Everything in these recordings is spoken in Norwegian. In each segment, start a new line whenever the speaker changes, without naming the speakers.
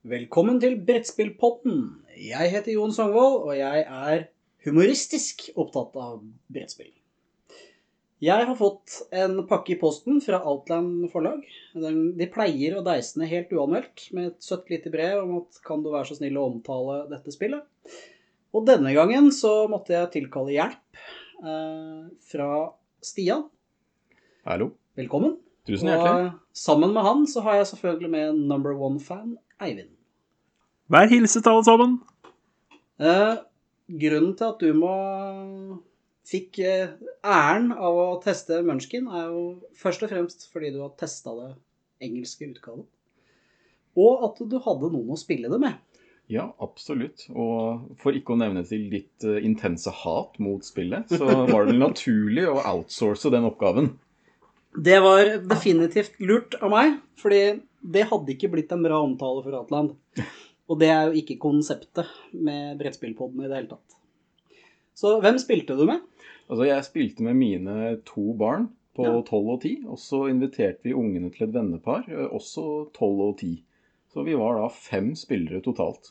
Velkommen til Brettspillpodden. Jeg heter Jon Songvold, og jeg er humoristisk opptatt av brettspill. Jeg har fått en pakke i posten fra Outland forlag. De pleier å deise ned helt uanmeldt med et søtt lite brev om at kan du være så snill å omtale dette spillet. Og denne gangen så måtte jeg tilkalle hjelp eh, fra Stian.
Hallo.
Velkommen.
Tusen hjertelig.
Og sammen med han så har jeg selvfølgelig med number one-fan Eivind.
Vær hilset, alle sammen.
Eh, grunnen til at du må fikk eh, æren av å teste Munchkin, er jo først og fremst fordi du har testa det engelske utgaven. Og at du hadde noen å spille det med.
Ja, absolutt. Og for ikke å nevne til ditt eh, intense hat mot spillet, så var det naturlig å outsource den oppgaven.
Det var definitivt lurt av meg, fordi det hadde ikke blitt en bra omtale for Atland. Og det er jo ikke konseptet med brettspillpodden i det hele tatt. Så hvem spilte du med?
Altså, jeg spilte med mine to barn på
Ja.
12 og 10, og så inviterte vi ungene til et vennepar, eh, også 12 og 10. Så vi var da fem spillere totalt.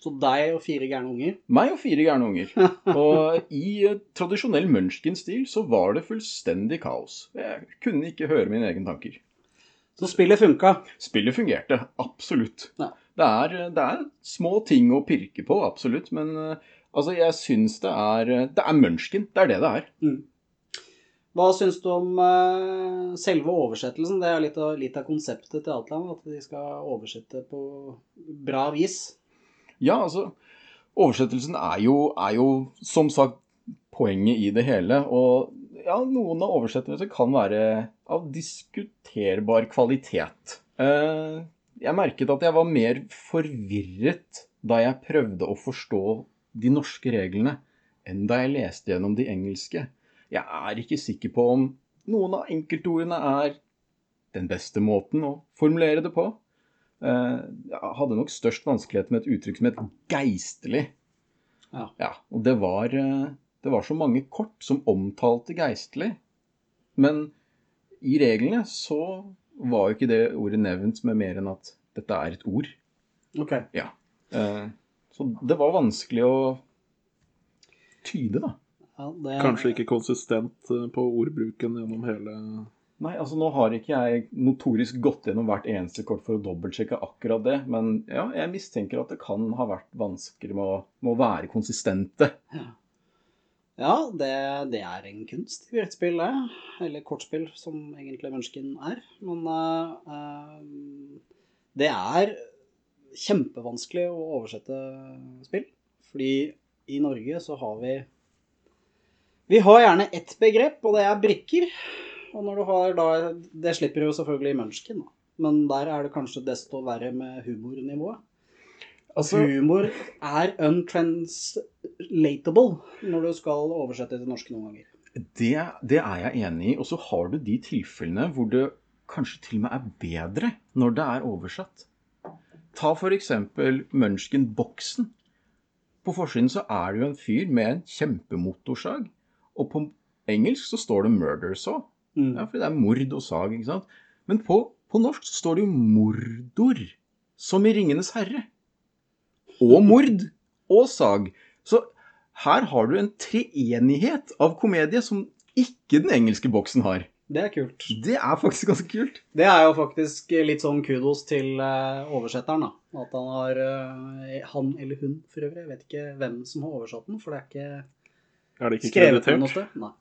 Så deg og fire gærne unger.
Meg og fire gærne unger. Og i eh, tradisjonell Munchkin-stil så var det fullstendig kaos. Jeg kunne ikke høre mine egne tanker.
Så spillet funka.
Spillet fungerte, absolutt.
Ja.
Det, er, det er små ting å pirke på, absolutt. Men eh, altså, jeg syns det er Det er Munchkin. Det er det det er.
Hva syns du om uh, selve oversettelsen? Det er litt av, litt av konseptet til Outland, at de skal oversette på bra vis.
Ja, altså Oversettelsen er jo, er jo som sagt poenget i det hele. Og ja, noen av oversettelsene kan være av diskuterbar kvalitet. Eh, jeg merket at jeg var mer forvirret da jeg prøvde å forstå de norske reglene, enn da jeg leste gjennom de engelske. Jeg er ikke sikker på om noen av enkeltordene er den beste måten å formulere det på. Eh, Jeg hadde nok størst vanskelighet med et uttrykk som het geistlig.
Ja.
og det var, eh, det var så mange kort som omtalte geistlig. Men i reglene så var jo ikke det ordet nevnt med mer enn at dette er et ord.
Ok.
Eh, Så det var vanskelig å tyde, da.
Ja, det,
Kanskje ikke konsistent eh, på ordbruken gjennom hele
Nei, altså nå har ikke jeg notorisk gått gjennom hvert eneste kort for å dobbeltsjekke akkurat det, men ja, jeg mistenker at det kan ha vært vanskelig med å, med å være konsistente.
Ja, det, det er en kunst i brettspill, det. Eller kortspill, som egentlig mennesken er. Men eh, det er kjempevanskelig å oversette spill. Fordi i Norge så har vi Vi har gjerne ett begrep, og det er brikker. Og når du har da Det slipper jo selvfølgelig Munchkin, da. Men der er det kanskje desto verre med humornivået.
Altså,
Humor er untranslatable når du skal oversette til norsk noen ganger.
det, det er jeg enig i. Og så har du de tilfellene hvor det kanskje til og med er bedre når det er oversatt. Ta f.eks. Munchken-boksen. På forsiden så er det jo en fyr med en kjempemotorsag. Og på engelsk så står det 'murder saw'.
Mm.
Ja, for det er mord og sag, ikke sant? Men på, på norsk så står det jo mordor, som i Ringenes herre. Og mord og sag. Så her har du en treenighet av komedie som ikke den engelske boksen har.
Det er kult.
Det er faktisk ganske kult.
Det er jo faktisk litt sånn kudos til eh, oversetteren, da. At han har eh, Han eller hun, for øvrig. Jeg vet ikke hvem som har oversatt den, for det er ikke
Er det ikke
skrevet på noe sted. Nei.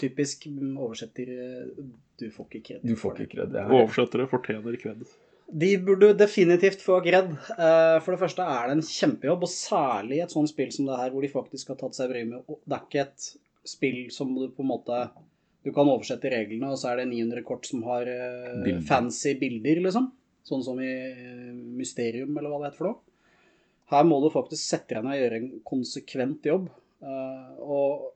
Typisk mm, oversetter eh, Du får ikke kred.
Du får ikke kred. Er-
Oversettere fortjener kred.
De burde definitivt få kred. Eh, For det første er det en kjempejobb, og særlig et sånt spill som det her, hvor de faktisk har tatt seg bryet med å- Det er ikke et spill som du på en måte Du kan oversette reglene, og så er det 900 kort som har eh,
Bilder.
fancy bilder, liksom. Sånn som i eh, Mysterium, eller hva det heter for noe. Her må du faktisk sette deg ned og gjøre en konsekvent jobb. Og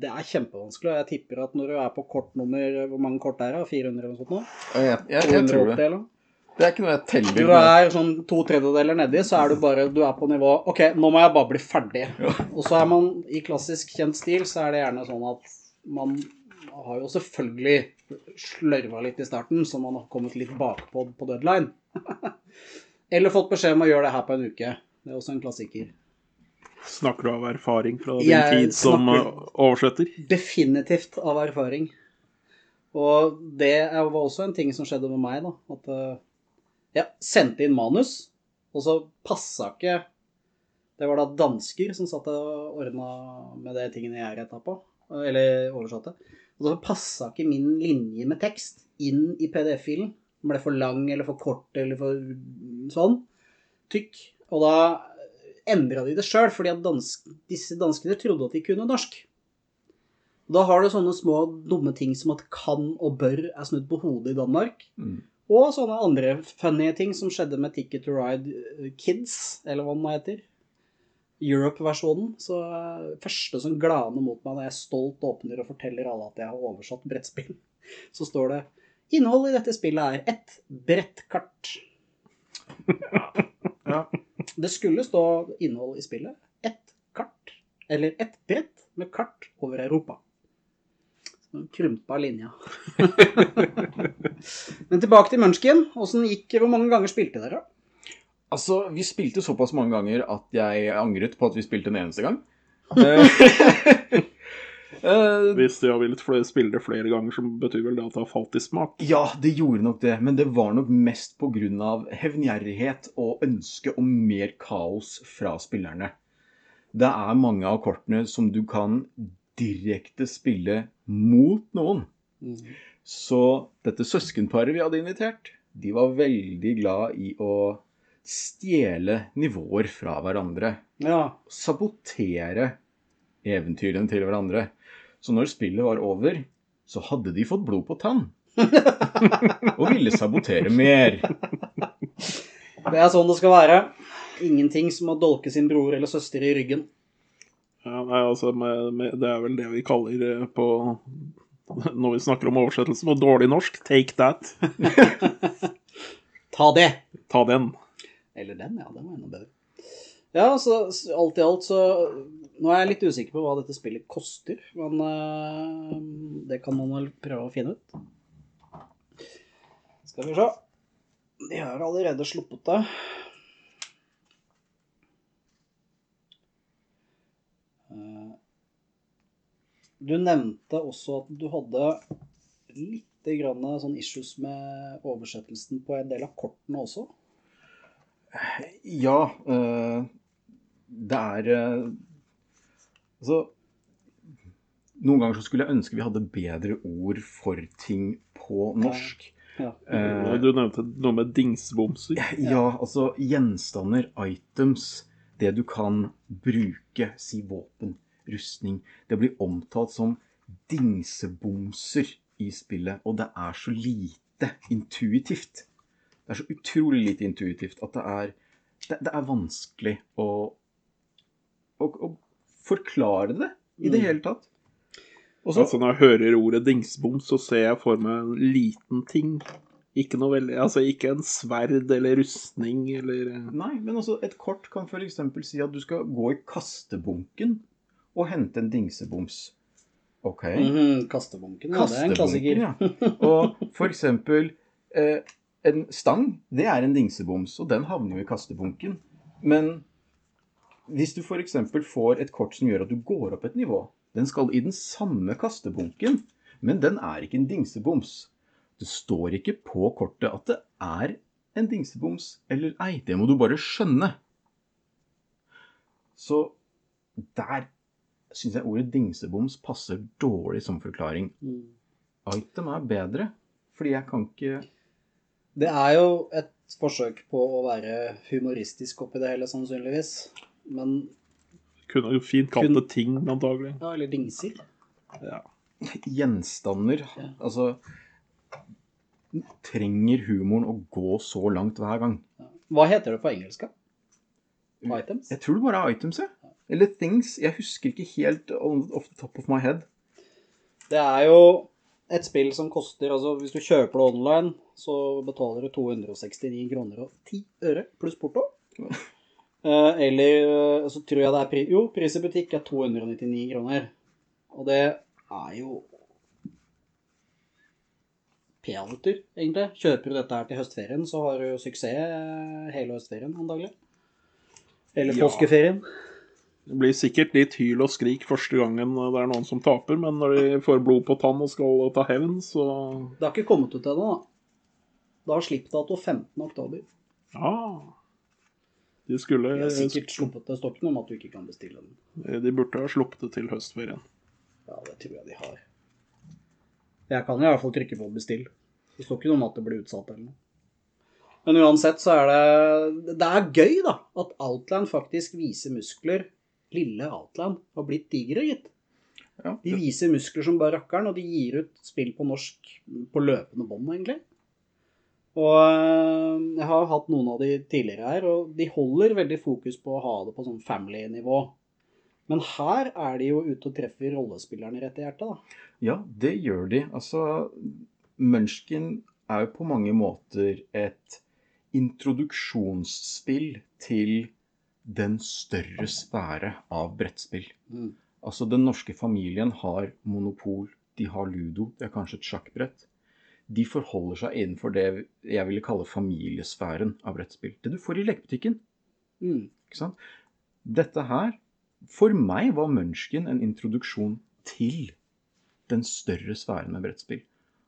det er kjempevanskelig. og Jeg tipper at når du er på kort nummer Hvor mange kort er det? 400 eller noe sånt nå?
Jeg, jeg, jeg tror det.
eller?
Det er ikke noe jeg teller.
Du er sånn to tredjedeler nedi, så er du bare du er på nivå Ok, nå må jeg bare bli ferdig. Og så er man i klassisk kjent stil, så er det gjerne sånn at man har jo selvfølgelig slørva litt i starten, så man har kommet litt bakpå på deadline. Eller fått beskjed om å gjøre det her på en uke. Det er også en klassiker.
Snakker du av erfaring fra din
Jeg
tid som eh, oversetter?
Definitivt av erfaring. Og det er- var også en ting som skjedde med meg, da. At eh, jeg sendte inn manus, og så passa ikke Det var da dansker som satt og ordna med de tingene jeg retta på, eller oversatte. Og så passa ikke min linje med tekst inn i PDF-filen. Den ble for lang eller for kort eller for sånn tykk. Og da endra de det sjøl, fordi at dansk, disse danskene trodde at de kunne norsk. Da har du sånne små dumme ting som at kan og bør er snudd på hodet i Danmark.
Mm.
Og sånne andre funny ting som skjedde med Ticket to Ride eh, Kids, eller hva den heter. Europe-versjonen. Så eh, første som glaner mot meg når jeg stolt åpner og forteller alle at jeg har oversatt brettspill, så står det Innholdet i dette spillet er ett brettkart.
Ja.
Det skulle stå innhold i spillet. Ett kart. Eller ett brett med kart over Europa. Så Krympa linja. Men tilbake til Munchkin. Åssen gikk Hvor mange ganger spilte dere?
Altså, vi spilte såpass mange ganger at jeg angret på at vi spilte en eneste gang. Eh, eh,
Hvis de har villet flere det flere ganger, så betyr vel det at det har falt i smak.
ja, det gjorde nok det, men det var nok mest pga. hevngjerrighet og ønske om mer kaos fra spillerne. Det er mange av kortene som du kan direkte spille mot noen. Så dette søskenparet vi hadde invitert, de var veldig glad i å stjele nivåer fra hverandre.
Ja.
Sabotere eventyrene til hverandre. Så når spillet var over, så hadde de fått blod på tann. og ville sabotere mer.
Det er sånn det skal være. Ingenting som å dolke sin bror eller søster i ryggen.
Ja, nei, altså, med, med, det er vel det vi kaller eh, på Når vi snakker om oversettelse på dårlig norsk, take that.
Ta det!
Ta den.
Eller den, ja. Den var enda bedre. Ja, så alt i alt så Nå er jeg litt usikker på hva dette spillet koster, men uh, det kan man vel prøve å finne ut. Skal vi se. De har allerede sluppet det. Du nevnte også at du hadde litt grann sånn issues med oversettelsen på en del av kortene også.
Ja, eh, det er eh, Altså Noen ganger så skulle jeg ønske vi hadde bedre ord for ting på norsk.
Ja.
Ja.
Du nevnte noe med dingsbomser.
Ja, altså gjenstander, items, det du kan bruke, si våpen, rustning. Det blir omtalt som dingsebomser i spillet, og det er så lite intuitivt. Det er så utrolig lite intuitivt at det er, det, det er vanskelig å, å, å forklare det i det
Mm.
hele tatt. Også,
Altså Når jeg hører ordet dingsboms så ser jeg for meg en liten ting. Ikke noe veldig Altså ikke en sverd eller rustning eller eh,
Nei, men altså et kort kan f.eks. si at du skal gå i kastebunken og hente en dingseboms. Ok.
Mhm, Kastebunken, ja, det er en klassiker.
Ja. Og for eksempel eh, en stang, det er en dingseboms, og den havner jo i kastebunken. Men hvis du eksempel får et kort som gjør at du går opp et nivå, den skal i den samme kastebunken, men den er ikke en dingseboms. Det står ikke på kortet at det er en dingseboms eller ei. Det må du bare skjønne. Så der syns jeg ordet dingseboms passer dårlig som forklaring.
Mm.
Item er bedre, fordi jeg kan ikke
Det er jo et forsøk på å være humoristisk oppi det hele, sannsynligvis. Men
Kunne jo fint kalt det ting, antagelig.
Ja, eller dingser.
Ja.
Gjenstander
Ja.
Altså Trenger humoren å gå så langt hver gang?
Hva heter det på engelsk? Items?
Jeg tror det bare er items, jeg. Eller things. Jeg husker ikke helt ofte off the top of my head.
Det er jo et spill som koster altså Hvis du kjøper det online, så betaler du 269 kroner og 10 øre pluss porto. Eh, eller eh, så tror jeg det er pri Jo, pris i butikk er 299 kroner. Og det er jo peanøtter, egentlig. Kjøper du dette her til høstferien, så har du suksess hele høstferien, antagelig. Eller
Ja. Det blir sikkert litt hyl og skrik første gangen det er noen som taper, men når de får blod på tann og skal ta hevn, så
Det har ikke kommet ut ennå, da. Det har slippdato 15. oktober.
Ja. De skulle
De har sikkert sluppet til stokken om at du ikke kan bestille den.
De burde ha sluppet det til høstferien.
Ja, det tror jeg de har. Jeg kan i hvert fall trykke på bestill. Det står ikke noe om at det blir utsatt eller noe. Men uansett så er det Det er gøy, da, at Outland faktisk viser muskler. Lille Outland har blitt digre, gitt.
Ja,
De viser muskler som bare rakkeren, og de gir ut spill på norsk på løpende bånd, egentlig. Og øh, jeg har hatt noen av de tidligere her, og de holder veldig fokus på å ha det på sånn family-nivå. Men her er de jo ute og treffer rollespillerne rett i hjertet, da.
Ja, det gjør de. Altså, Munchkin er jo på mange måter et introduksjonsspill til den større sfære av brettspill.
Mm.
Altså, den norske familien har monopol, de har ludo, det er kanskje et sjakkbrett. De forholder seg innenfor det jeg ville kalle familiesfæren av brettspill. Det du får i lekebutikken.
Mm.
Ikke sant? Dette her, for meg var Munchkin en introduksjon til den større sfæren med brettspill.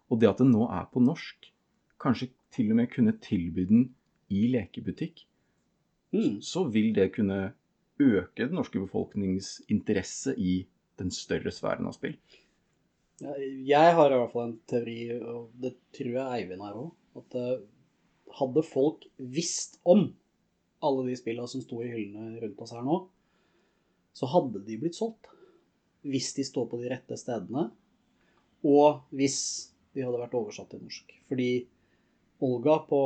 Og det at det nå er på norsk, kanskje til og med kunne tilby den i lekebutikk,
Mm.
så vil det kunne øke den norske befolkningens interesse i den større sfæren av spill.
Jeg har i hvert fall en teori, og det tror jeg Eivind har òg, at eh, hadde folk visst om alle de spillene som sto i hyllene rundt oss her nå, så hadde de blitt solgt. Hvis de står på de rette stedene, og hvis de hadde vært oversatt til norsk. Fordi Olga på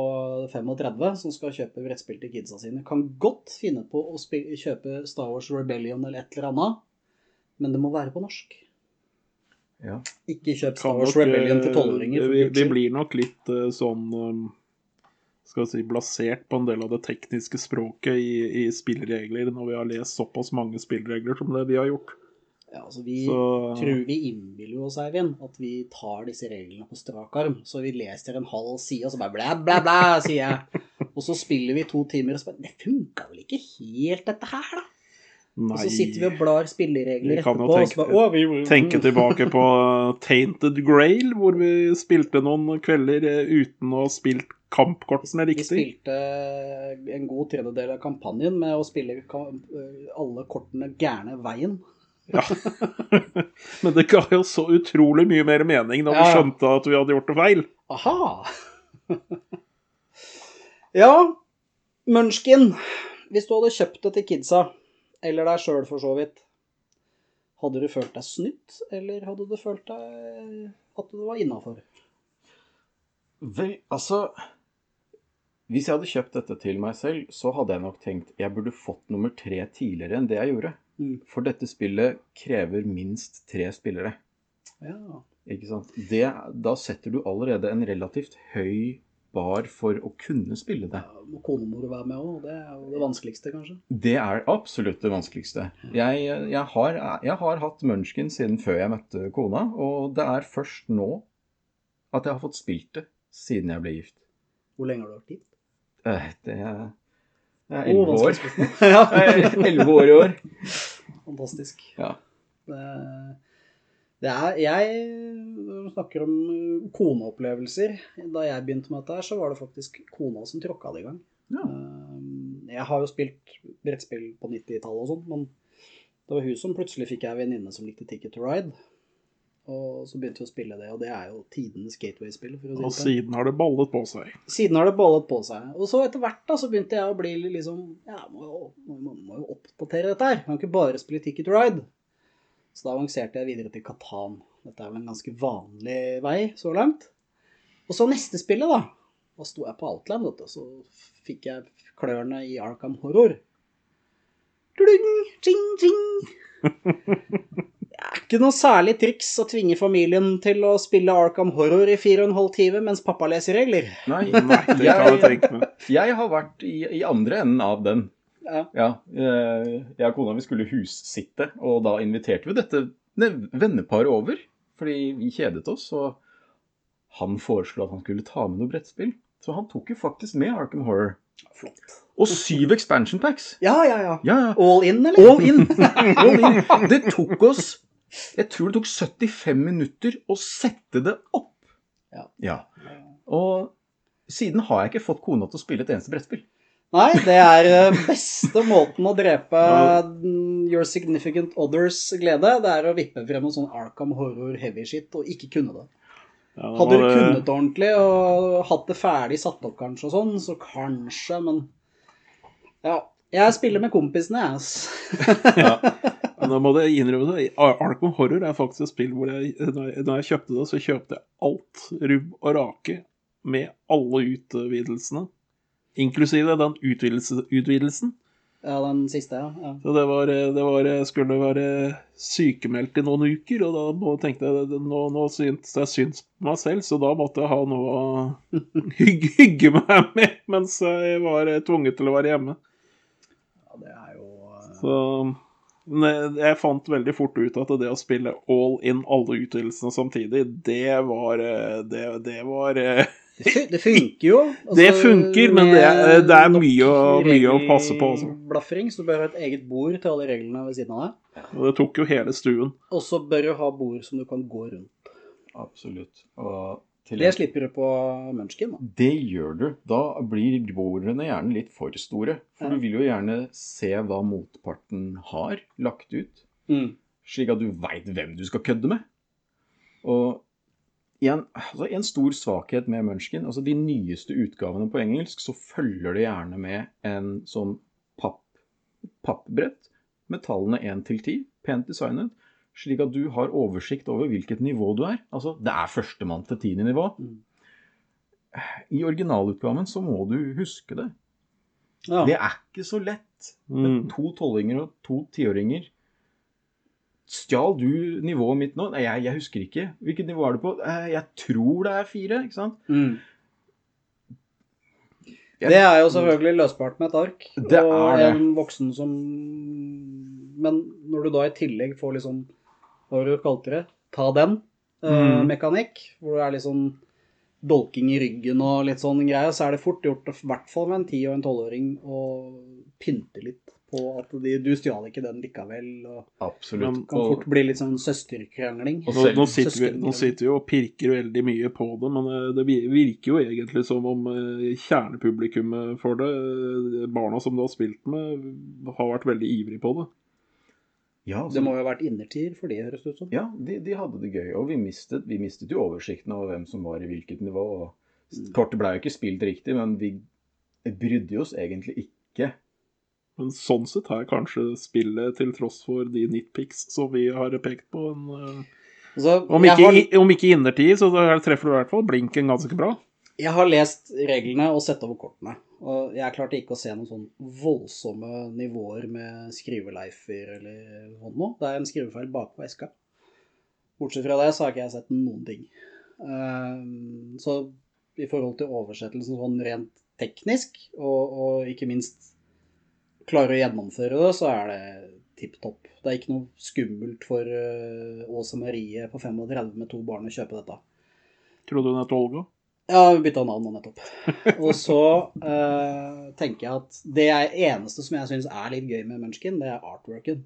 35 som skal kjøpe brettspill til kidsa sine, kan godt finne på å kjøpe Star Wars Rebellion eller et eller annet, men det må være på norsk.
Ja.
Ikke kjøp Star Wars
nok,
Rebellion til
eh,
tolvåringer.
vi
skyld.
blir nok litt eh, sånn eh, skal vi si, blasert på en del av det tekniske språket i, i spillregler når vi har lest såpass mange spillregler som det vi har gjort.
Ja, altså vi
Så
tror vi innbiller jo oss, Eivind, at vi tar disse reglene på strak arm. Så vi leser en halv side, og så bare blæ, blæ, blæ, sier jeg. Og så spiller vi to timer, og så bare Det funka vel ikke helt, dette her, da? Og så sitter vi og blar spilleregler
Vi kan jo
etterpå, så
tenke-
bare vi
Tenke tilbake på Tainted Grail, hvor vi spilte noen kvelder eh, uten å ha spilt kampkortene
Vi
riktig.
spilte en god tredjedel av kampanjen med å spille alle kortene gærne veien.
Ja. Men det ga jo så utrolig mye mer mening når vi
Ja.
skjønte at vi hadde gjort det feil.
Aha! ja, Munchkin. Hvis du hadde kjøpt det til kidsa, eller deg sjøl for så vidt, hadde du følt deg snytt, eller hadde du følt deg at du var innafor?
Vel, altså Hvis jeg hadde kjøpt dette til meg selv, så hadde jeg nok tenkt jeg burde fått nummer tre tidligere enn det jeg gjorde.
Mm.
For dette spillet krever minst tre spillere.
Ja.
Ikke sant? Det, da setter du allerede en relativt høy bar for å kunne spille det.
Må konemor være med òg, det er jo det vanskeligste, kanskje.
Det er absolutt det vanskeligste. Jeg, jeg, har, jeg har hatt Munchkin siden før jeg møtte kona, og det er først nå at jeg har fått spilt det siden jeg ble gift.
Hvor lenge har du vært gift?
Eh, Det er elleve år.
ja.
Elleve år i år.
Fantastisk.
Ja.
Det, det er Jeg snakker om uh, koneopplevelser. Da jeg begynte med dette, her, så var det faktisk kona som tråkka det i gang.
Ja.
Um, Jeg har jo spilt brettspill på 90-tallet og sånn, men det var hun som plutselig fikk en venninne som likte Ticket to Ride. Og så begynte vi å spille det, og det er jo tidenes gateway-spill. si
Og
sånn.
siden har det ballet på seg.
Siden har det ballet på seg. Og så etter hvert da, så begynte jeg å bli liksom Ja, må jo, må, må, jo oppdatere dette her. Kan ikke bare spille Ticket to Ride. Så da avanserte jeg videre til Katan. Dette er vel en ganske vanlig vei så langt. Og så neste spillet, da. Da sto jeg på Outland, vet du. Så fikk jeg klørne i Arkham Horror. Dling, ding, ding. Ikke noe særlig triks å tvinge familien til å spille Arkham Horror i fire og en halv time mens pappa leser regler.
Nei,
Nei, det kan jeg
jeg, har vært i, i andre enden av den.
Ja.
Ja, eh, jeg og kona vi skulle hussitte, og da inviterte vi dette ne- venneparet over. Fordi vi kjedet oss, og han foreslo at han skulle ta med noe brettspill. Så han tok jo faktisk med Arkham Horror.
Flott.
Og syv expansion packs.
Ja, ja, ja.
Ja, ja.
All in, eller?
All in! All in. Det tok oss Jeg tror det tok 75 minutter å sette det opp.
Ja.
Og siden har jeg ikke fått kona til å spille et eneste brettspill.
Nei, det er eh, beste måten å drepe your significant others glede. Det er å vippe frem en sånn Arkham horror heavy shit og ikke kunne det.
Ja,
Hadde du
det-
kunnet det ordentlig og hatt det ferdig satt opp kanskje og sånn, så kanskje, men Ja. Jeg spiller med kompisene, jeg, altså.
Men da må jeg innrømme det. Arkham Horror er faktisk et spill hvor jeg, når jeg, kjøpte det, så kjøpte jeg alt rubb og rake med alle utvidelsene. Inklusive den utvidelse, utvidelsen.
Ja, den siste, ja. ja.
Så det var, det var skulle være sykemeldt i noen uker, og da tenkte jeg nå, nå syntes jeg syns på meg selv, så da måtte jeg ha noe å hygge, hygge meg med mens jeg var tvunget til å være hjemme.
ja det er jo eh,
Så jeg fant veldig fort ut at det å spille all in alle utvidelsene samtidig, det var eh, Det, det var eh,
Det funker jo. Altså,
Det funker, men det er- det er mye å- mye å passe på, altså.
regelblaffering, så bør ha et eget bord til alle reglene ved siden av deg.
Og det tok jo hele stuen.
Og så bør du ha bord som du kan gå rundt.
Absolutt. Og til
Det slipper du på Munchkin. Da.
Det gjør du. Da blir bordene gjerne litt for store. For
Ja.
du vil jo gjerne se hva motparten har lagt ut,
Mm.
slik at du veit hvem du skal kødde med. Og en, altså en stor svakhet med Munchkin, altså de nyeste utgavene på engelsk, så følger det gjerne med en sånn papp, pappbrett med tallene 1 til 10, pent designet, slik at du har oversikt over hvilket nivå du er. Altså, det er førstemann til tiende nivå.
Mm.
I originalutgaven så må du huske det.
Ja.
Det er ikke så lett. Med
Mm.
to tolvinger og to tiåringer. Stjal du nivået mitt nå? Nei, jeg, jeg husker ikke. Hvilket nivå er du på? Eh, Jeg tror det er fire, ikke sant?
Mm. Det er jo selvfølgelig løsbart med et ark.
Det er det.
en voksen som Men når du da i tillegg får liksom Hva var det du kalte det? Ta den eh,
Mm.
mekanikk, hvor det er litt sånn dolking i ryggen og litt sånn greier, så er det fort gjort, i hvert fall med en ti- og en tolvåring, å pynte litt på at de, du stjal ikke den likevel. og
Absolutt.
Det
kan fort bli litt sånn søsterkrangling.
Nå, nå, sitter vi, nå sitter vi og pirker veldig mye på det, men eh, det virker jo egentlig som om eh, kjernepublikummet for det, barna som du har spilt med, har vært veldig ivrig på det.
Ja, altså,
Det må jo ha vært innertier for de, høres det ut som.
ja de, de hadde det gøy. Og vi mistet, vi mistet jo oversikten over hvem som var i hvilket nivå. Og
Mm.
kortet ble jo ikke spilt riktig, men vi brydde oss egentlig ikke.
Men sånn sett er kanskje spillet, til tross for de nitpics som vi har pekt på, en, eh,
Altså,
om, ikke,
har-
om ikke innertid, så treffer du i hvert fall blinken ganske bra.
Jeg har lest reglene og sett over kortene. Og jeg klarte ikke å se noen sånn voldsomme nivåer med skriveleifer eller noe. Det er en skrivefeil bakpå eska. Bortsett fra det så har ikke jeg sett noen ting. Ehm, så i forhold til oversettelsen sånn rent teknisk, og, og ikke minst klare å gjennomføre det, så er det tipp topp. Det er ikke noe skummelt for uh, Åse Marie på 35 med to barn å kjøpe dette.
Tror du hun het Olga?
Ja, vi bytta navn nå nettopp. Og så uh, tenker jeg at det eneste som jeg syns er litt gøy med Munchkin, det er artworken.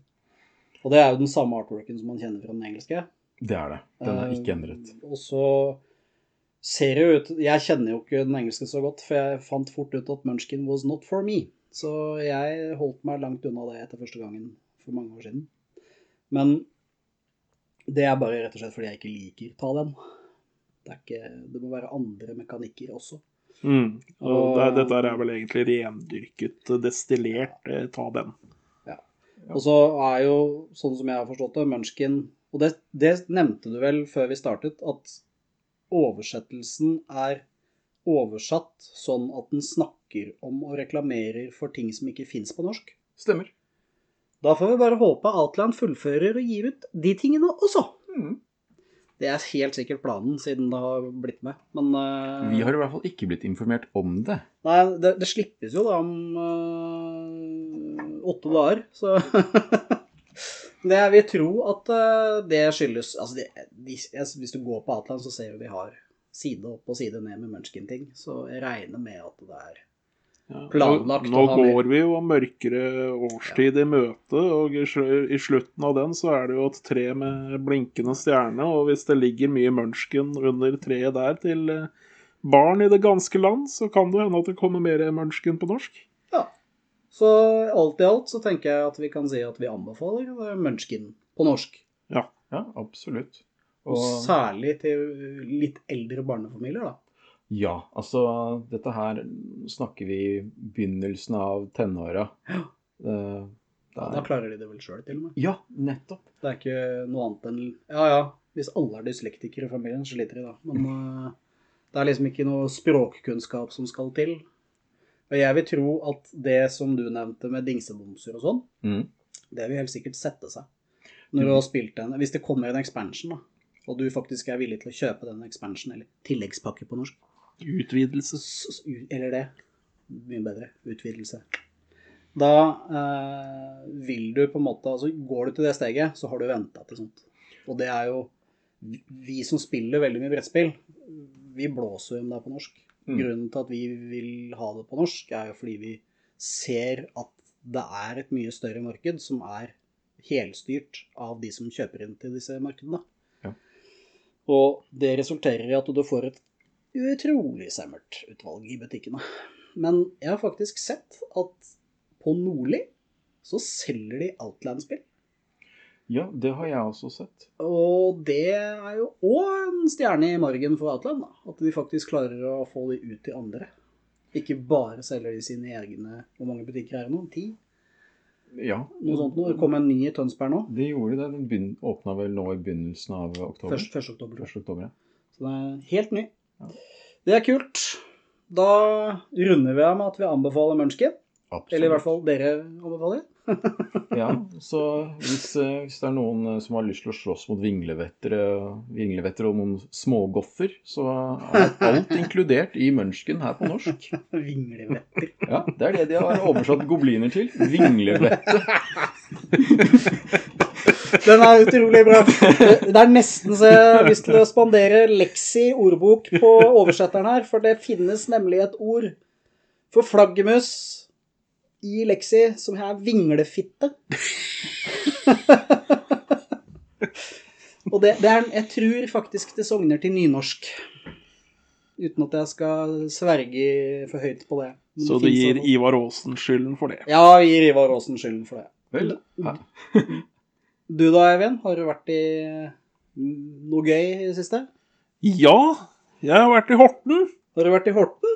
Og det er jo den samme artworken som man kjenner fra den engelske.
Det er det. Den er ikke
endret.
endret.
Og så ser det jo ut Jeg kjenner jo ikke den engelske så godt, for jeg fant fort ut at Munchkin was not for me. Så jeg holdt meg langt unna det etter første gangen for mange år siden. Men det er bare rett og slett fordi jeg ikke liker ta den. Det, er ikke, det må være andre mekanikker også.
Mm. Og det, dette er vel egentlig rendyrket, destillert, eh, ta den.
Og så er jo, sånn som jeg har forstått det, Munchkin Og det, det nevnte du vel før vi startet, at oversettelsen er oversatt sånn at den snakker om og reklamerer for ting som ikke fins på norsk.
Stemmer.
Da får vi bare håpe Outland fullfører og gir ut de tingene også.
Mm.
Det er helt sikkert planen, siden det har blitt med. Men uh,
Vi har i hvert fall ikke blitt informert om det.
Nei, det, det slippes jo da om uh, åtte dager, så det, Jeg vil tro at uh, det skyldes Altså, det, de, hvis du går på Atlan, så ser du de har side opp og side ned med Munchkin-ting. Så jeg regner med at det er. Planlagt
Nå, nå går vi jo mørkere årstid i møte, og i, i slutten av den så er det jo et tre med blinkende stjerne, og hvis det ligger mye Munchkin under treet der til eh, barn i det ganske land, så kan det hende at det kommer mer Munchkin på norsk.
Ja. Så alt i alt så tenker jeg at vi kan si at vi anbefaler eh, på norsk.
Ja.
Ja, absolutt.
Og
Og
særlig til litt eldre barnefamilier, da.
Ja, altså dette her snakker vi i begynnelsen av tenåra.
Ja.
Uh, det
Da
er-
klarer de det vel sjøl, til og med.
Ja, nettopp.
Det er ikke noe annet enn Ja ja, hvis alle er dyslektikere i familien, så sliter de, da. Men uh, det er liksom ikke noe språkkunnskap som skal til. Og jeg vil tro at det som du nevnte med dingsebomser og sånn,
Mm.
det vil helt sikkert sette seg. Når du har spilt en Hvis det kommer en expansion, da, og du faktisk er villig til å kjøpe den expansion, eller tilleggspakke på norsk,
Utvidelse.
eller det, mye bedre, utvidelse, da eh, vil du på en måte Altså, går du til det steget, så har du venta til sånt. Og det er jo vi- som spiller veldig mye brettspill, vi blåser om det er på norsk.
Mm.
Grunnen til at vi vil ha det på norsk, er jo fordi vi ser at det er et mye større marked som er helstyrt av de som kjøper inn til disse markedene.
Ja.
Og det resulterer i at du får et utrolig semmert utvalg i butikkene. Men jeg har faktisk sett at på Nordli så selger de Outland-spill.
Ja, det har jeg også sett.
Og det er jo òg en stjerne i margen for Outland. da. At de faktisk klarer å få de ut til andre. Ikke bare selger de sine egne Hvor mange butikker er det nå? Ti?
Ja.
Noe sånt noe. Det kom en ny i Tønsberg nå.
De gjorde det. Den åpna vel nå i begynnelsen av oktober.
1. 1. oktober.
1. oktober, ja.
Så det er helt ny. Det er kult. Da runder vi av med at vi anbefaler Munchkin. Eller i hvert fall dere anbefaler.
Ja, så hvis, eh, hvis det er noen eh, som har lyst til å slåss mot vinglevettere, vinglevettere og noen smågoffer, så er alt inkludert i Munchkin her på norsk.
Vinglevetter.
Ja, Det er det de har oversatt gobliner til. Vinglevette.
Den er utrolig bra. Det er nesten så jeg har lyst til å spandere Lexi ordbok på oversetteren her, for det finnes nemlig et ord for flaggermus i Lexi som er vinglefitte. Og det, det er, jeg tror faktisk det sogner til nynorsk. Uten at jeg skal sverge for høyt på det. Men
Så
det
du gir Ivar Aasen skylden for det.
Ja, jeg gir Ivar Aasen skylden for det.
Vel, ja.
Du da, Eivind? Har du vært i noe gøy i det siste?
Ja, jeg har vært i Horten.
Har du vært i Horten?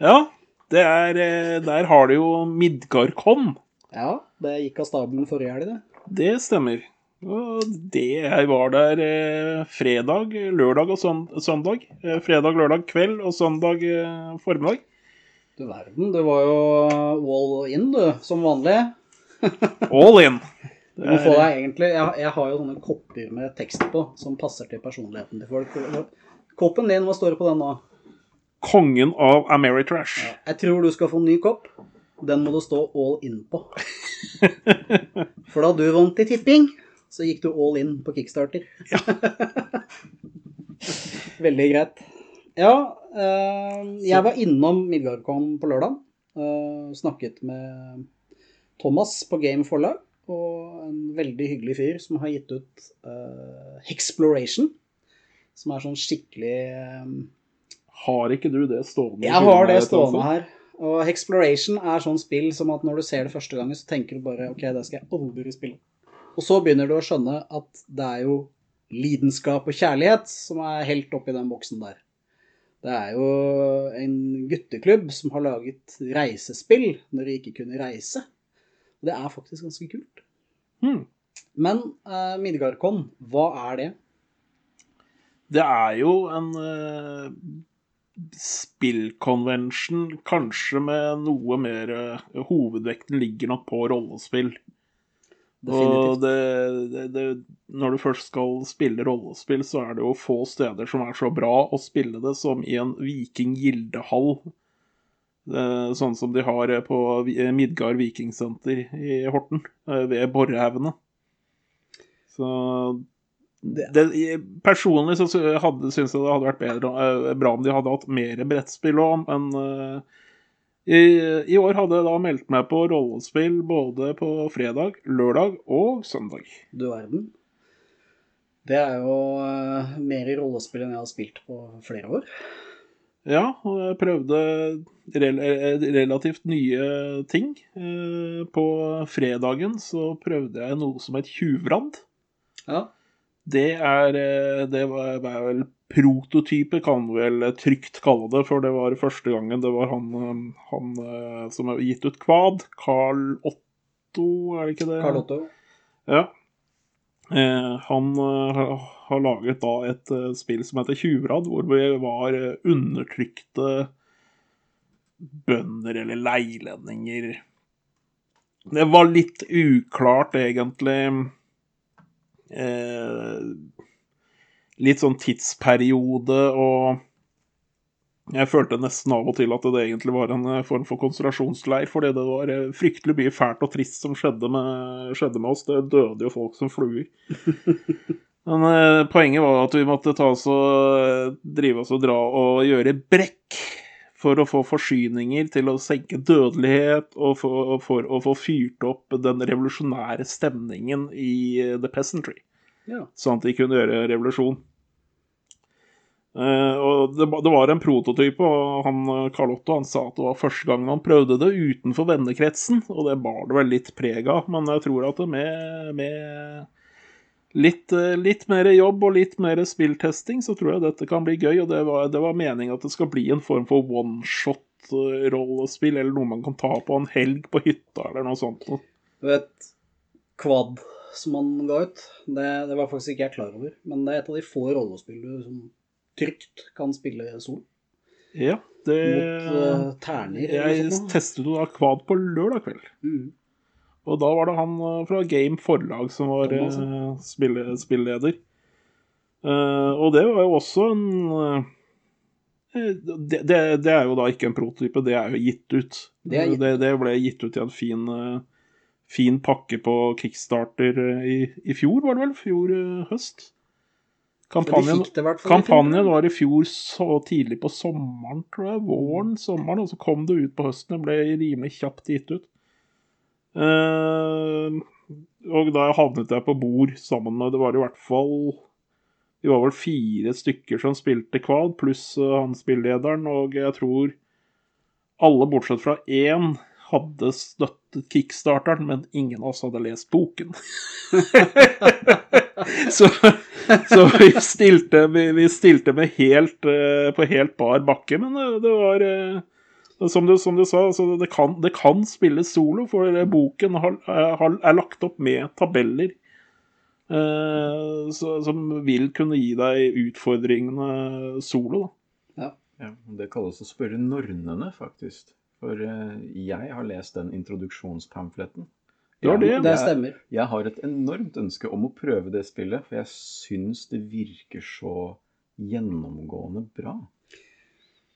Ja, det er, eh, der har de jo Midgardkon.
Ja, det gikk av stabelen forrige helg, det.
Det stemmer. Og det jeg var der eh, fredag, lørdag og søndag. Eh, fredag, lørdag kveld og søndag eh, formiddag.
Du verden, det var jo all in, du, som vanlig.
All in.
Du må få deg egentlig jeg, jeg har jo sånne kopper med tekst på som passer til personligheten til folk. Koppen din, hva står det på den nå?
Kongen av Ameritrash.
Ja, jeg tror du skal få en ny kopp. Den må du stå all in på. For da du vant i tipping, så gikk du all in på kickstarter. Veldig greit. Ja, eh, jeg var innom Midgardcon på lørdag. Eh, snakket med Thomas på Game Forlag. Og en veldig hyggelig fyr som har gitt ut uh, Hexploration. Som er sånn skikkelig um,
Har ikke du det stående?
jeg har det stående her. Og Exploration er sånn spill som at når du ser det første gangen, så tenker du bare ok, det skal jeg aldri spille. Og så begynner du å skjønne at det er jo lidenskap og kjærlighet som er helt oppi den boksen der. Det er jo en gutteklubb som har laget reisespill når de ikke kunne reise. Det er faktisk ganske kult.
Hmm.
Men uh, Midgardcon, hva er det?
Det er jo en uh, spillkonvensjon, kanskje med noe mer uh, Hovedvekten ligger nok på rollespill. Og det, det, det, når du først skal spille rollespill, så er det jo få steder som er så bra å spille det som i en vikinggildehall. Eh, Sånn som de har eh, på eh, Midgard vikingsenter i Horten, ved Borrehaugene. Så det, Personlig så hadde, syns jeg det hadde vært bedre, bra om de hadde hatt mer brettspill òg, men i, i år hadde jeg da meldt meg på rollespill både på fredag, lørdag og søndag.
Du verden. Det er jo mer rollespill enn jeg har spilt på flere år.
Ja, og jeg prøvde rel eh, relativt nye ting. Eh, På fredagen så prøvde jeg noe som het tjuvradd.
Ja.
Det er eh, Det var, vel prototype, kan vi vel trygt kalle det, for det var første gangen det var han, han som har gitt ut Kvad. Carl Otto, er det ikke det?
Carl Otto.
Ja. Eh, han eh, har- laget da et eh, spill som heter Tjuvradd, hvor vi var undertrykte bønder eller leilendinger. Det var litt uklart, egentlig. Litt sånn tidsperiode og jeg følte nesten av og til at det egentlig var en eh, form for konsentrasjonsleir, fordi det var eh, fryktelig mye fælt og trist som skjedde med, skjedde med oss. Det døde jo folk som fluer. Men eh, poenget var at vi måtte ta oss og eh, drive oss og dra og gjøre brekk for å få forsyninger til å senke dødelighet og for, for å få fyrt opp den revolusjonære stemningen i The Peasantry
Ja.
sånn at de kunne gjøre revolusjon. Eh, og det, det var en prototype, og han eh, Carl Otto han sa at det var første gang han prøvde det utenfor vennekretsen, og det bar det vel litt preg av, men jeg tror at det med, med litt, eh, litt mer jobb og litt mer spilltesting, så tror jeg dette kan bli gøy, og det var, det var meningen at det skal bli en form for one-shot-rollespill, eller noe man kan ta på en helg på hytta, eller noe sånt.
Du vet, Kvad som han ga ut, det, det var faktisk ikke jeg klar over. Men det er et av de få rollespill du som trygt kan spille sol.
Ja, det
Mot uh, terner
Jeg
noe
testet jo da Kvad på lørdag kveld.
Mm.
Og da var det han eh, fra Game Forlag som var
uh,
eh, spille, spilleder. Uh, og det var jo også en eh, det, det, det er jo da ikke en prototype, det er jo gitt ut.
Det gitt
det, ble gitt ut i en fin, eh, fin pakke på Kickstarter eh, i, i fjor, var det vel? Fjor eh, høst. Kampanjen,
det hvert
kampanjen var i fjor så tidlig på sommeren, tror jeg. Våren, sommeren, og så kom det ut på høsten. Det ble rimelig kjapt gitt ut. Uh, og da havnet jeg på bord sammen med Det var i hvert fall Vi var vel fire stykker som spilte Kvad, pluss uh, han spillederen, og jeg tror alle bortsett fra én hadde støttet kickstarteren, men ingen av oss hadde lest boken. så, så vi stilte, vi, vi stilte med helt, eh, på helt bar bakke, men det, det var eh, som du, som du sa, altså det, kan, det kan spilles solo, for eh, boken har, har, er lagt opp med tabeller eh, så, som vil kunne gi deg utfordringene solo. Da.
Ja, og Det kalles å spørre nornene, faktisk. For eh, jeg har lest den introduksjonspamfletten.
Har det.
Det
Jeg,
stemmer.
jeg har et enormt ønske om å prøve det spillet, for jeg syns det virker så gjennomgående bra.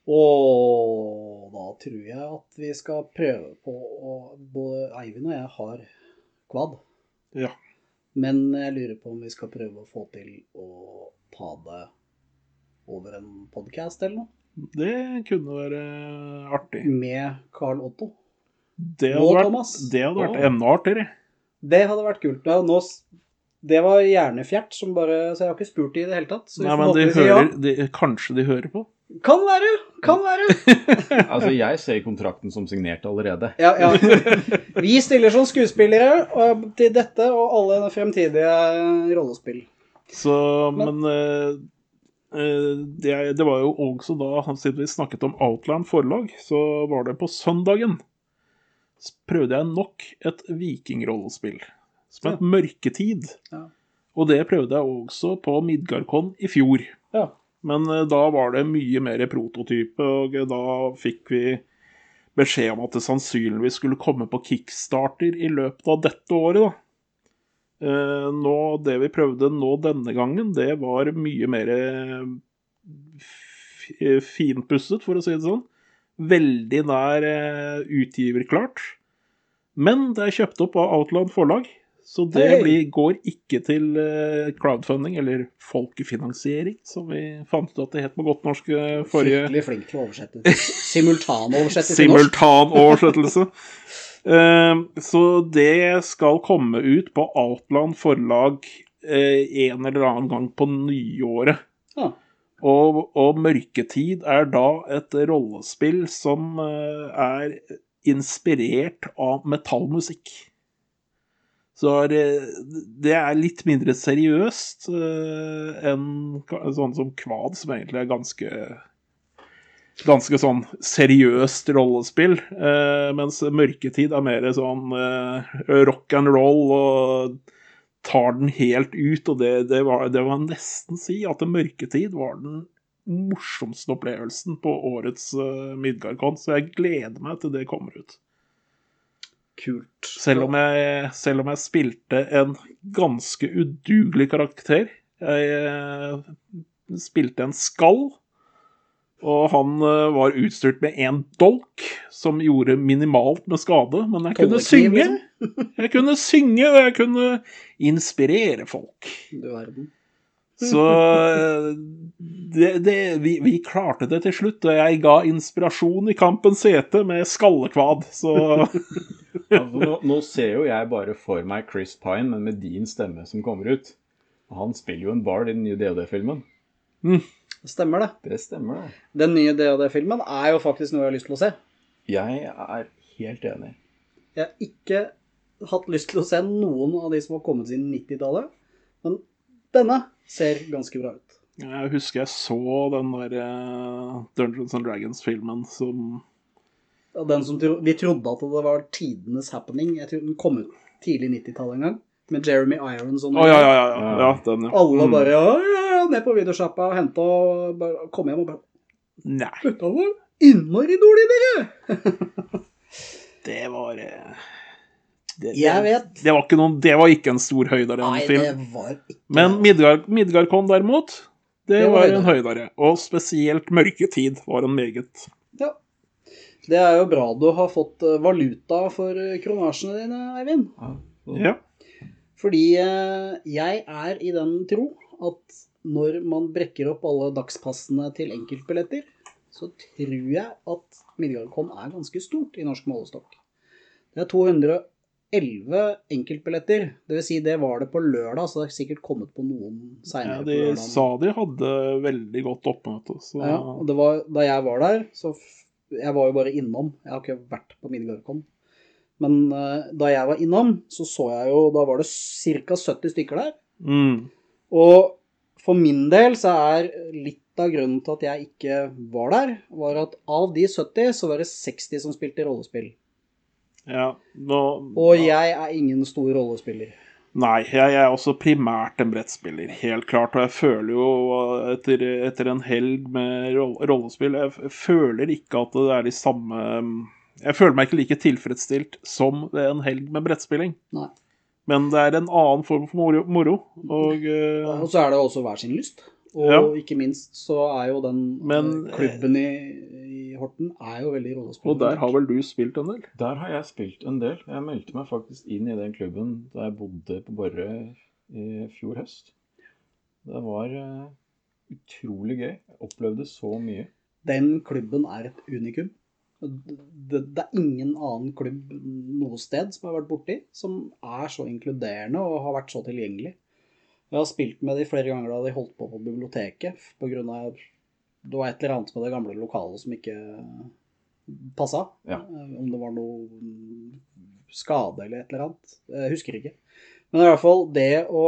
Og da tror jeg at vi skal prøve på å Både Eivind og jeg har kvad.
Ja.
Men jeg lurer på om vi skal prøve å få til å ta det over en podkast eller noe.
Det kunne være artig.
Med Carl Otto.
Det
Og
hadde vært,
Thomas.
det hadde vært
Og-
enda artigere.
Det hadde vært kult. Ja, nå, det var hjernefjert, som bare, så jeg har ikke spurt de i det hele tatt. Så
Nei, men de hører, ja. de, kanskje de hører på?
Kan være! Kan være!
Altså, jeg ser kontrakten som signert allerede.
Ja, ja. Vi stiller som skuespillere og til dette og alle fremtidige rollespill.
Så,
Men-
men eh, eh, det, det var jo også da, siden vi snakket om Outland forlag, så var det på søndagen prøvde jeg nok et vikingrollespill som het Mørketid.
Ja.
Og det prøvde jeg også på Midgardkon i fjor.
Ja.
Men eh, da var det mye mer prototype, og eh, da fikk vi beskjed om at det sannsynligvis skulle komme på kickstarter i løpet av dette året. da. Eh, nå, det vi prøvde nå denne gangen, det var mye mer finpusset, for å si det sånn. Veldig nær eh, utgiverklart. Men det er kjøpt opp av Outland forlag, Så det
hey.
blir, går ikke til eh, crowdfunding, eller folkefinansiering, som vi fant ut at det het på godt norsk eh, forrige
Skikkelig flink til å oversette.
Simultanoversettelse. Eh, så det skal komme ut på Outland forlag en eller annen gang på nyåret.
Ja.
Og, og Mørketid er da et rollespill som eh, er inspirert av metallmusikk. Så det, er litt mindre seriøst eh, enn sånn som Kvad, som egentlig er ganske Ganske sånn seriøst rollespill. Eh, mens Mørketid er mer sånn rock and roll og tar den helt ut. Og det, det, var, det var nesten si at Mørketid var den morsomste opplevelsen på årets uh, Midgardcon, så jeg gleder meg til det kommer ut.
Kult.
Selv om jeg, selv om jeg spilte en ganske udugelig karakter. Jeg uh, spilte en skall, og han eh, var utstyrt med én dolk, som gjorde minimalt med skade, men jeg kunne synge.
liksom.
Jeg kunne synge, og jeg kunne inspirere folk.
Du verden.
Så eh, det, det, vi, vi klarte det til slutt, og jeg ga inspirasjon i kampens hete med skallekvad, så
Altså, nå, nå ser jo jeg bare for meg Chris Pine, men med din stemme som kommer ut. Og Han spiller jo en bard i den nye DOD-filmen.
Stemmer det.
Det stemmer, det.
Den nye DOD-filmen er jo faktisk noe jeg har lyst til å se.
Jeg er helt enig.
Jeg har ikke hatt lyst til å se noen av de som har kommet siden 90-tallet, men denne ser ganske bra ut.
Jeg husker jeg så den der eh, Dungeons and Dragons-filmen som
Den som tro, vi trodde at det var tidenes happening. Jeg tror den kom ut tidlig 90-tallet en gang, med Jeremy Irons og
Å ja, ja, ja. ja. ja den, ja.
Alle
Mm.
bare ja, ja, ned på videosjappa og hente og bare komme hjem og bare
Nei,
Dette var innmari dårlig, dere!
det var eh, det,
Jeg vet.
Det var ikke, noen, det var ikke en stor høydare
Nei,
enn film.
det var ikke
Men Midgard, Midgardcon derimot, det,
Det var
var en høydare. Og spesielt Mørketid var en meget
Ja. Det er jo bra du har fått eh, valuta for eh, kronasjene dine, Eivind.
Ja.
Fordi jeg er i den tro at når man brekker opp alle dagspassene til enkeltbilletter, så tror jeg at Midgardcon er ganske stort i norsk målestokk. Det er 211 enkeltbilletter. Det vil si det var det på lørdag, så det er sikkert kommet på noen
ja,
seinere.
De sa de hadde veldig godt oppmøte. Så
Ja, og det var, da jeg var der, så Jeg var jo bare innom. Jeg har ikke vært på Midgardcon. Men uh, da jeg var innom, så så jeg jo Da var det ca. 70 stykker der.
mm.
Og for min del så er litt av grunnen til at jeg ikke var der, var at av de 70, så var det 60 som spilte rollespill.
ja, nå,
Og jeg er ingen stor rollespiller.
Nei, jeg er også primært en brettspiller, helt klart. Og jeg føler jo etter, etter en helg med rollespill Jeg føler ikke at det er de samme Jeg føler meg ikke like tilfredsstilt som en helg med brettspilling.
Nei.
Men det er en annen form for moro. moro og uh,
Og så er det også hver sin lyst. Og
Ja.
ikke minst så er jo den
Men-
eh, klubben i, i Horten er jo veldig rollespillende.
og der har vel du spilt en del?
Der har jeg spilt en del. Jeg meldte meg faktisk inn i den klubben da jeg bodde på Borre i fjor høst. Det var uh, utrolig gøy. Jeg opplevde så mye.
Den klubben er et unikum. Det, det er ingen annen klubb noe sted som jeg har vært borti, som er så inkluderende og har vært så tilgjengelig. Jeg har spilt med de flere ganger da de holdt på på biblioteket, på grunn av det var et eller annet med det gamle lokalet som ikke passa.
Ja.
Eh, Om det var noe skade eller et eller annet. Jeg husker ikke. Men i hvert fall det å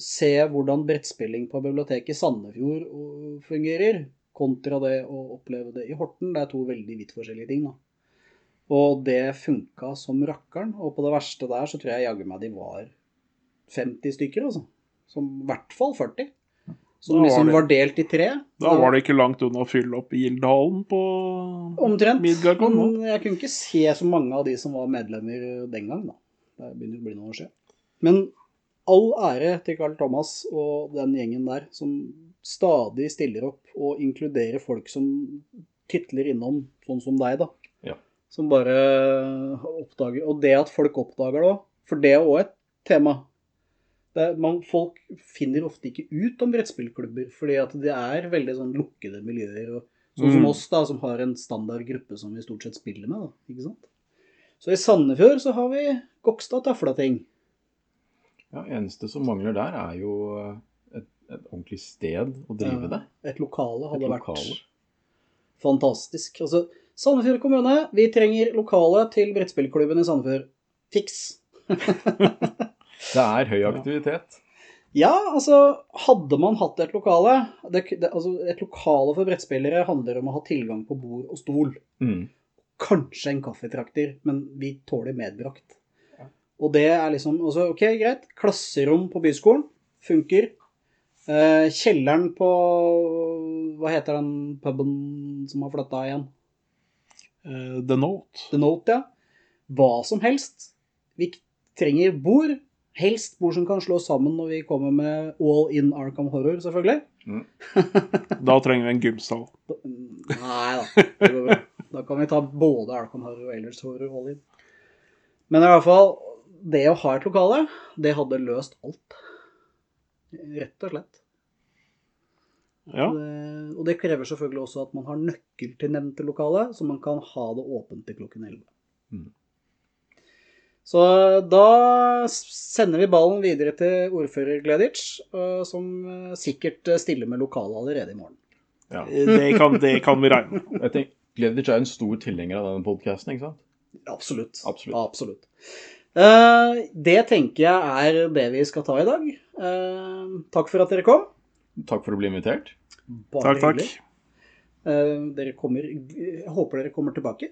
se hvordan brettspilling på biblioteket i Sandefjord øh, fungerer, kontra det å oppleve det i Horten, det er to veldig vidt forskjellige ting. da. Og det funka som rakkeren. Og på det verste der så tror jeg jaggu meg de var 50 stykker, altså. Som i hvert fall 40. Som
var
liksom
det-
var delt i tre.
Da var det ikke langt unna å fylle opp Gildhallen på
Omtrent.
Midgardcon.
Men jeg kunne ikke se så mange av de som var medlemmer den gang, da. Det begynner å bli noen år siden. Men all ære til Carl Thomas og den gjengen der, som stadig stiller opp og inkluderer folk som titler innom, sånn som deg, da.
Ja.
Som bare oppdager Og det at folk oppdager det òg, For det er òg et tema. Er, man, folk finner ofte ikke ut om brettspillklubber, fordi at det er veldig sånn lukkede miljøer. Og, sånn som
Mm.
oss, da, som har en standard gruppe som vi stort sett spiller med. da, ikke sant? Så i Sandefjord så har vi Gokstad Taflating.
Ja, eneste som mangler der, er jo eh, et, ordentlig sted å drive det.
Et lokale hadde
Et
vært
lokale.
fantastisk. Altså, Sandefjord kommune, vi trenger lokale til brettspillklubben i Sandefjord. Fiks.
Det er høy aktivitet.
Ja, altså, hadde man hatt et lokale det, det, altså, Et lokale for brettspillere handler om å ha tilgang på bord og stol.
Mm.
Kanskje en kaffetrakter, men vi tåler medbrakt. Og det er liksom også, Ok, greit. Klasserom på byskolen funker. Eh, kjelleren på Hva heter den puben som har flytta igjen?
Uh, The Note.
The Note, ja. Hva som helst. Vi trenger bord. Helst bord som kan slås sammen når vi kommer med All in Arkham Horror, selvfølgelig.
Da trenger vi en gymsal.
Nei da. Da kan vi ta både Arkham Horror og Elders Horror all in. Men i hvert fall, det å ha et lokale, det hadde løst alt. Rett og slett.
Ja.
Det, og det krever selvfølgelig også at man har nøkkel til nevnte lokale, så man kan ha det åpent til klokken 11.
Mm.
Så da sender vi ballen videre til ordfører Gleditsch, øh, som øh, sikkert stiller med lokale allerede i morgen.
Ja.
Det kan, det kan vi regne med.
Gleditsch er en stor tilhenger av denne podkasten, ikke sant?
Absolutt.
Absolutt.
Absolutt. Eh, det tenker jeg er det vi skal ta i dag. Eh, takk for at dere kom.
Takk for å bli invitert.
Bare
Takk, takk.
hyggelig. Eh, dere kommer, jeg håper dere kommer tilbake.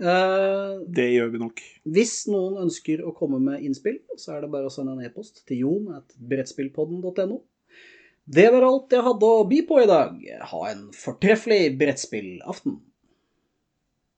Eh,
Det gjør vi nok.
hvis noen ønsker å komme med innspill, så er det bare å sende en e-post til jon at brettspillpodden.no. Det var alt jeg hadde å by på i dag. Ha en fortreffelig brettspillaften.